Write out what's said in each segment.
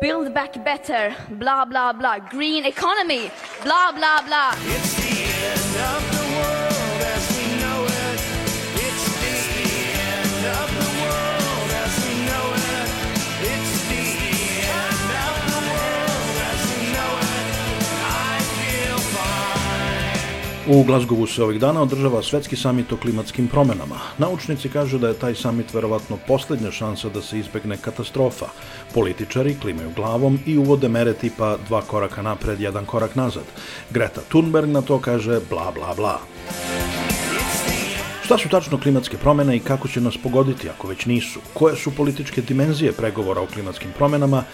Build back better, blah, blah, blah. Green economy, blah, blah, blah. It's U Glazgovu se ovih dana održava svetski samit o klimatskim promenama. Naučnici kažu da je taj samit verovatno poslednja šansa da se izbegne katastrofa. Političari klimaju glavom i uvode mere tipa dva koraka napred, jedan korak nazad. Greta Thunberg na to kaže bla bla bla. Šta su tačno klimatske promene i kako će nas pogoditi ako već nisu? Koje su političke dimenzije pregovora o klimatskim promenama?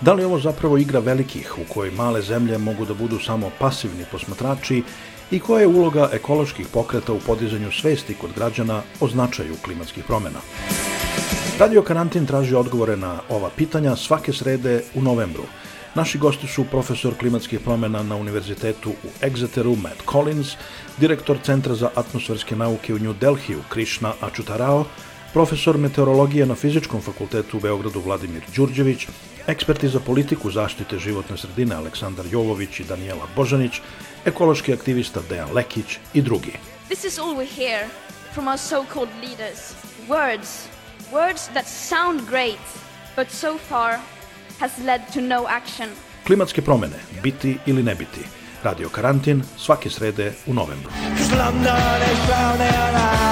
Da li ovo zapravo igra velikih u kojoj male zemlje mogu da budu samo pasivni posmatrači i koja je uloga ekoloških pokreta u podizanju svesti kod građana o značaju klimatskih promena? Radio Karantin traži odgovore na ova pitanja svake srede u novembru. Naši gosti su profesor klimatskih promena na Univerzitetu u Exeteru Matt Collins, direktor Centra za atmosferske nauke u New Delhiju Krishna Ačutarao, profesor meteorologije na Fizičkom fakultetu u Beogradu Vladimir Đurđević, eksperti za politiku zaštite životne sredine Aleksandar Jovović i Danijela Božanić, ekološki aktivista Dejan Lekić i drugi. This is all we hear from our so called leaders. Words. Words that sound great, but so far has led to no action. Klimatske promene, biti ili ne biti. Radio Karantin svake srede u novembru. Cause London is drowning